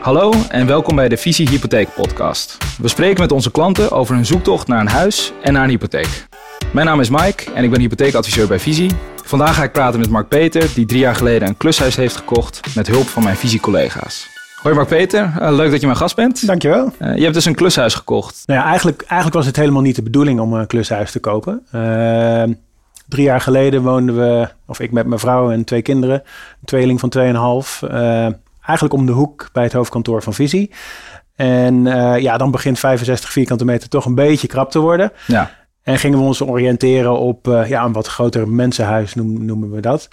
Hallo en welkom bij de Visie Hypotheek Podcast. We spreken met onze klanten over hun zoektocht naar een huis en naar een hypotheek. Mijn naam is Mike en ik ben hypotheekadviseur bij Visie. Vandaag ga ik praten met Mark Peter, die drie jaar geleden een klushuis heeft gekocht met hulp van mijn Visie-collega's. Hoi Mark Peter, uh, leuk dat je mijn gast bent. Dankjewel. Uh, je hebt dus een klushuis gekocht. Nou ja, eigenlijk, eigenlijk was het helemaal niet de bedoeling om een klushuis te kopen. Uh, drie jaar geleden woonden we, of ik met mijn vrouw en twee kinderen, een tweeling van 2,5, eigenlijk om de hoek bij het hoofdkantoor van Visie. En ja, dan begint 65 vierkante meter toch een beetje krap te worden. Ja. En gingen we ons oriënteren op ja, een wat groter mensenhuis, noemen we dat.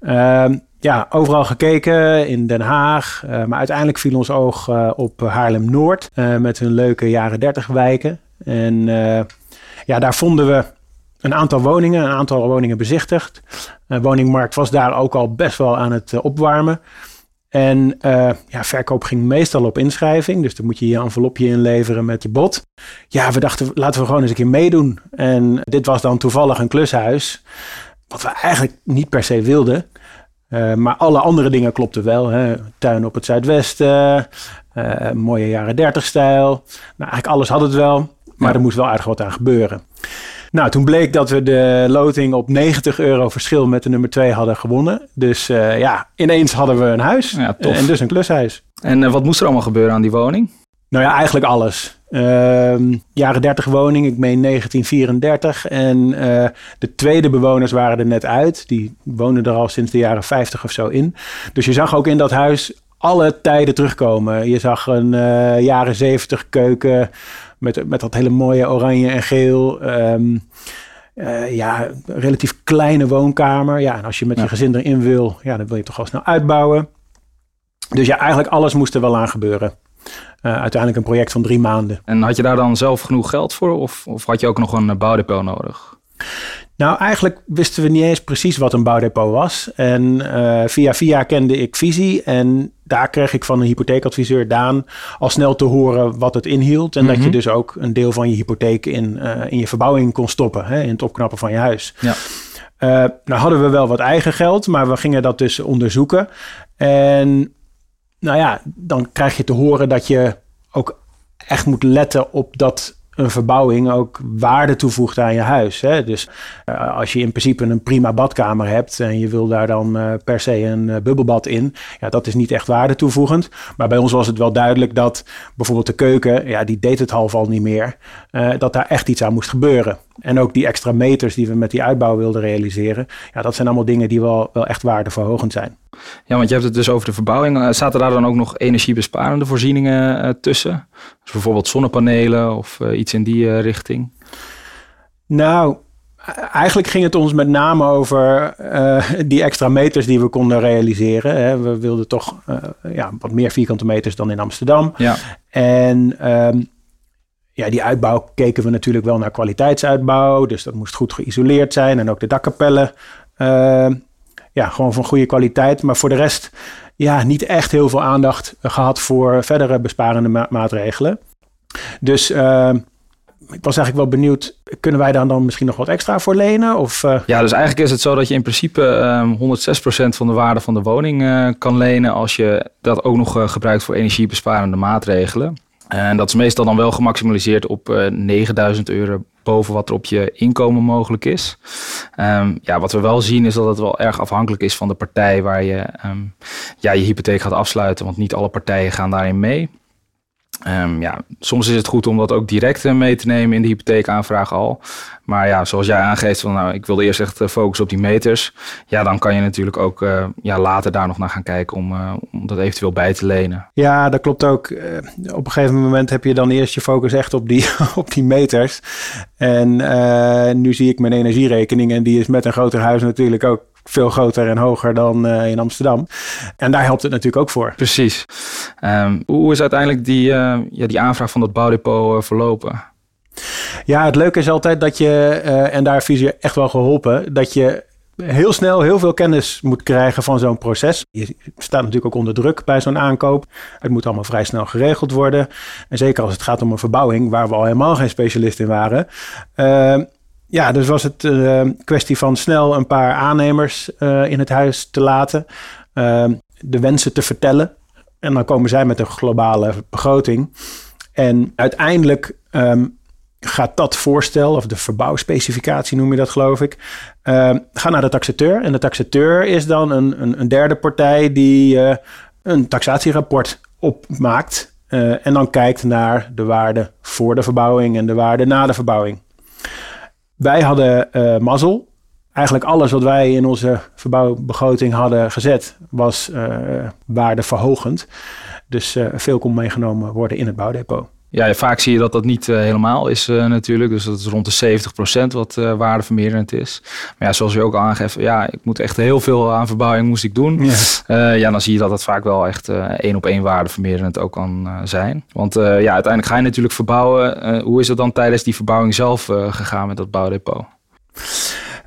Ehm, ja, overal gekeken in Den Haag. Uh, maar uiteindelijk viel ons oog uh, op Haarlem-Noord uh, met hun leuke jaren 30 wijken. En ja, daar vonden we een aantal woningen, een aantal woningen bezichtigd. De woningmarkt was daar ook al best wel aan het opwarmen. En ja, verkoop ging meestal op inschrijving. Dus dan moet je je envelopje inleveren met je bod. Ja, we dachten, laten we gewoon eens een keer meedoen. En dit was dan toevallig een klushuis. Wat we eigenlijk niet per se wilden. Uh, maar alle andere dingen klopten wel. Hè. Tuin op het zuidwesten, uh, mooie jaren 30 stijl. Nou, eigenlijk alles had het wel, maar ja. er moest wel aardig wat aan gebeuren. Nou, toen bleek dat we de loting op 90 euro verschil met de nummer 2 hadden gewonnen. Dus uh, ja, ineens hadden we een huis ja, en dus een klushuis. En wat moest er allemaal gebeuren aan die woning? Nou ja, eigenlijk alles. Uh, jaren 30 woning, ik meen 1934. En uh, de tweede bewoners waren er net uit. Die woonden er al sinds de jaren 50 of zo in. Dus je zag ook in dat huis alle tijden terugkomen. Je zag een jaren 70 keuken met, met dat hele mooie oranje en geel. Um, ja, relatief kleine woonkamer. Ja, en als je met ja. je gezin erin wil, ja, dan wil je toch wel snel uitbouwen. Dus ja, eigenlijk alles moest er wel aan gebeuren. Uh, uiteindelijk een project van drie maanden. En had je daar dan zelf genoeg geld voor of, of had je ook nog een bouwdepot nodig? Nou, eigenlijk wisten we niet eens precies wat een bouwdepot was. En uh, via via kende ik Visie en daar kreeg ik van een hypotheekadviseur Daan al snel te horen wat het inhield. En mm -hmm. dat je dus ook een deel van je hypotheek in, uh, in je verbouwing kon stoppen, hè, in het opknappen van je huis. Ja. Uh, nou hadden we wel wat eigen geld, maar we gingen dat dus onderzoeken. En nou ja, dan krijg je te horen dat je ook echt moet letten op dat een verbouwing ook waarde toevoegt aan je huis. Hè? Dus uh, als je in principe een prima badkamer hebt en je wil daar dan uh, per se een uh, bubbelbad in, ja, dat is niet echt waarde toevoegend. Maar bij ons was het wel duidelijk dat bijvoorbeeld de keuken, ja, die deed het half al niet meer, dat daar echt iets aan moest gebeuren. En ook die extra meters die we met die uitbouw wilden realiseren, ja, dat zijn allemaal dingen die wel, wel echt waardeverhogend zijn. Ja, want je hebt het dus over de verbouwing. Zaten daar dan ook nog energiebesparende voorzieningen uh, tussen? Dus bijvoorbeeld zonnepanelen of uh, iets in die uh, richting? Nou, eigenlijk ging het ons met name over die extra meters die we konden realiseren. Hè. We wilden toch ja, wat meer vierkante meters dan in Amsterdam. Ja. En um, ja, die uitbouw keken we natuurlijk wel naar kwaliteitsuitbouw. Dus dat moest goed geïsoleerd zijn. En ook de dakkapellen ja, gewoon van goede kwaliteit. Maar voor de rest, ja, niet echt heel veel aandacht gehad voor verdere besparende ma maatregelen. Dus uh, ik was eigenlijk wel benieuwd, kunnen wij daar dan misschien nog wat extra voor lenen? Of, uh... Ja, dus eigenlijk is het zo dat je in principe um, 106% van de waarde van de woning kan lenen als je dat ook nog gebruikt voor energiebesparende maatregelen. En dat is meestal dan wel gemaximaliseerd op uh, 9000 euro boven wat er op je inkomen mogelijk is. Um, ja, wat we wel zien is dat het wel erg afhankelijk is van de partij waar je um, ja, je hypotheek gaat afsluiten. Want niet alle partijen gaan daarin mee. Um, ja, soms is het goed om dat ook direct mee te nemen in de hypotheekaanvraag al. Maar ja, zoals jij aangeeft, van, nou, ik wilde eerst echt focussen op die meters. Ja, dan kan je natuurlijk ook uh, ja, later daar nog naar gaan kijken om, om dat eventueel bij te lenen. Ja, dat klopt ook. Op een gegeven moment heb je dan eerst je focus echt op die, op die meters. En nu zie ik mijn energierekening en die is met een groter huis natuurlijk ook veel groter en hoger dan uh, in Amsterdam. En daar helpt het natuurlijk ook voor. Precies. Um, hoe is uiteindelijk die, uh, ja, die aanvraag van dat bouwdepot uh, verlopen? Ja, het leuke is altijd dat je, en daar is je echt wel geholpen, dat je heel snel heel veel kennis moet krijgen van zo'n proces. Je staat natuurlijk ook onder druk bij zo'n aankoop. Het moet allemaal vrij snel geregeld worden. En zeker als het gaat om een verbouwing, waar we al helemaal geen specialist in waren. Uh, ja, dus was het uh, kwestie van snel een paar aannemers uh, in het huis te laten. Uh, de wensen te vertellen. En dan komen zij met een globale begroting. En uiteindelijk ehm, gaat dat voorstel, of de verbouwspecificatie noem je dat geloof ik, uh, gaat naar de taxateur. En de taxateur is dan een, een, een derde partij die uh, een taxatierapport opmaakt. En dan kijkt naar de waarde voor de verbouwing en de waarde na de verbouwing. Wij hadden uh, mazzel. Eigenlijk alles wat wij in onze verbouwbegroting hadden gezet was waardeverhogend. Dus veel kon meegenomen worden in het bouwdepot. Ja, vaak zie je dat dat niet uh, helemaal is uh, natuurlijk. Dus dat is rond de 70% wat uh, waardevermeerderend is. Maar ja, zoals je ook aangeeft, ja, ik moet echt heel veel aan verbouwing moest ik doen. Ja, ja dan zie je dat het vaak wel echt één op één waardevermeerderend ook kan zijn. Want ja, uiteindelijk ga je natuurlijk verbouwen. hoe is het dan tijdens die verbouwing zelf gegaan met dat bouwdepot?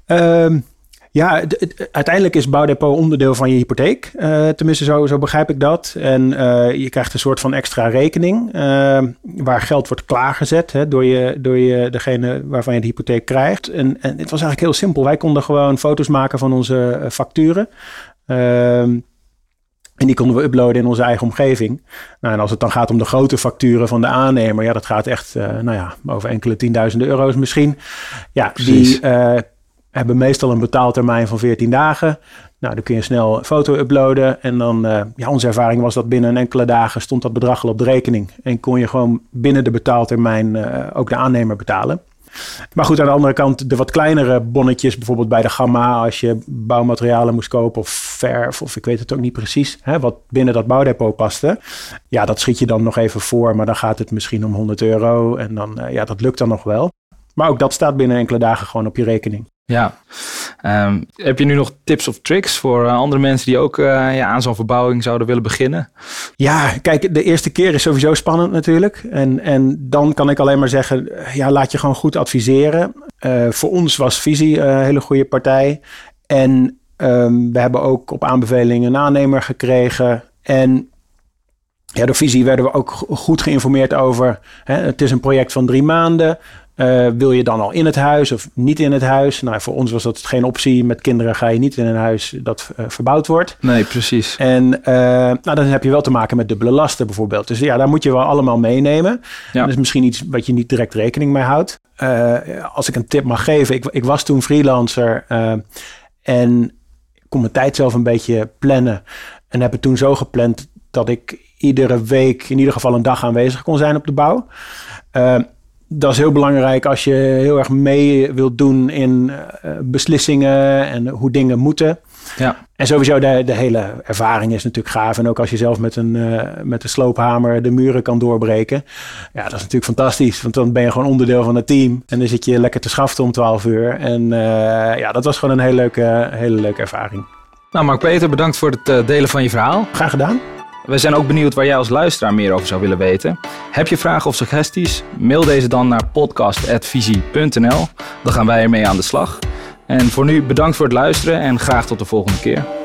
Um, ja, uiteindelijk is bouwdepot onderdeel van je hypotheek. Uh, tenminste, zo, zo begrijp ik dat. En uh, je krijgt een soort van extra rekening uh, waar geld wordt klaargezet hè, door, je, door je, degene waarvan je de hypotheek krijgt. En, en het was eigenlijk heel simpel. Wij konden gewoon foto's maken van onze facturen. Ehm, en die konden we uploaden in onze eigen omgeving. Nou, en als het dan gaat om de grote facturen van de aannemer, ja, dat gaat echt, nou ja, over enkele tienduizenden euro's misschien. Ja, Precies. die hebben meestal een betaaltermijn van 14 dagen. Nou, dan kun je snel een foto uploaden. En dan, uh, ja, onze ervaring was dat binnen een enkele dagen stond dat bedrag al op de rekening. En kon je gewoon binnen de betaaltermijn uh, ook de aannemer betalen. Maar goed, aan de andere kant, de wat kleinere bonnetjes, bijvoorbeeld bij de Gamma, als je bouwmaterialen moest kopen of verf, of ik weet het ook niet precies, hè, wat binnen dat bouwdepot paste. Ja, dat schiet je dan nog even voor, maar dan gaat het misschien om 100 euro en dan, uh, ja, dat lukt dan nog wel. Maar ook dat staat binnen enkele dagen gewoon op je rekening. Ja. Um, heb je nu nog tips of tricks voor uh, andere mensen die ook uh, ja, aan zo'n verbouwing zouden willen beginnen? Ja, kijk, de eerste keer is sowieso spannend natuurlijk. En, en dan kan ik alleen maar zeggen, ja, laat je gewoon goed adviseren. Voor ons was Visie een hele goede partij. En um, we hebben ook op aanbeveling een aannemer gekregen. En ja, door Visie werden we ook goed geïnformeerd over. Hè, het is een project van drie maanden. Uh, wil je dan al in het huis of niet in het huis? Nou, voor ons was dat geen optie. Met kinderen ga je niet in een huis dat uh, verbouwd wordt. Nee, precies. En uh, nou, dan heb je wel te maken met dubbele lasten bijvoorbeeld. Dus ja, daar moet je wel allemaal meenemen. Ja. Dat is misschien iets wat je niet direct rekening mee houdt. als ik een tip mag geven. Ik, ik was toen freelancer en kon mijn tijd zelf een beetje plannen. En heb het toen zo gepland dat ik iedere week in ieder geval een dag aanwezig kon zijn op de bouw dat is heel belangrijk als je heel erg mee wilt doen in uh, beslissingen en hoe dingen moeten. Ja. En sowieso de, de hele ervaring is natuurlijk gaaf. En ook als je zelf met een, uh, met een sloophamer de muren kan doorbreken. Ja, dat is natuurlijk fantastisch. Want dan ben je gewoon onderdeel van het team. En dan zit je lekker te schaften om 12 uur. En uh, ja, dat was gewoon een hele leuke, hele leuke ervaring. Nou, Mark Peter, bedankt voor het delen van je verhaal. Graag gedaan. We zijn ook benieuwd waar jij als luisteraar meer over zou willen weten. Heb je vragen of suggesties? Mail deze dan naar podcast.visie.nl. Dan gaan wij ermee aan de slag. En voor nu bedankt voor het luisteren en graag tot de volgende keer.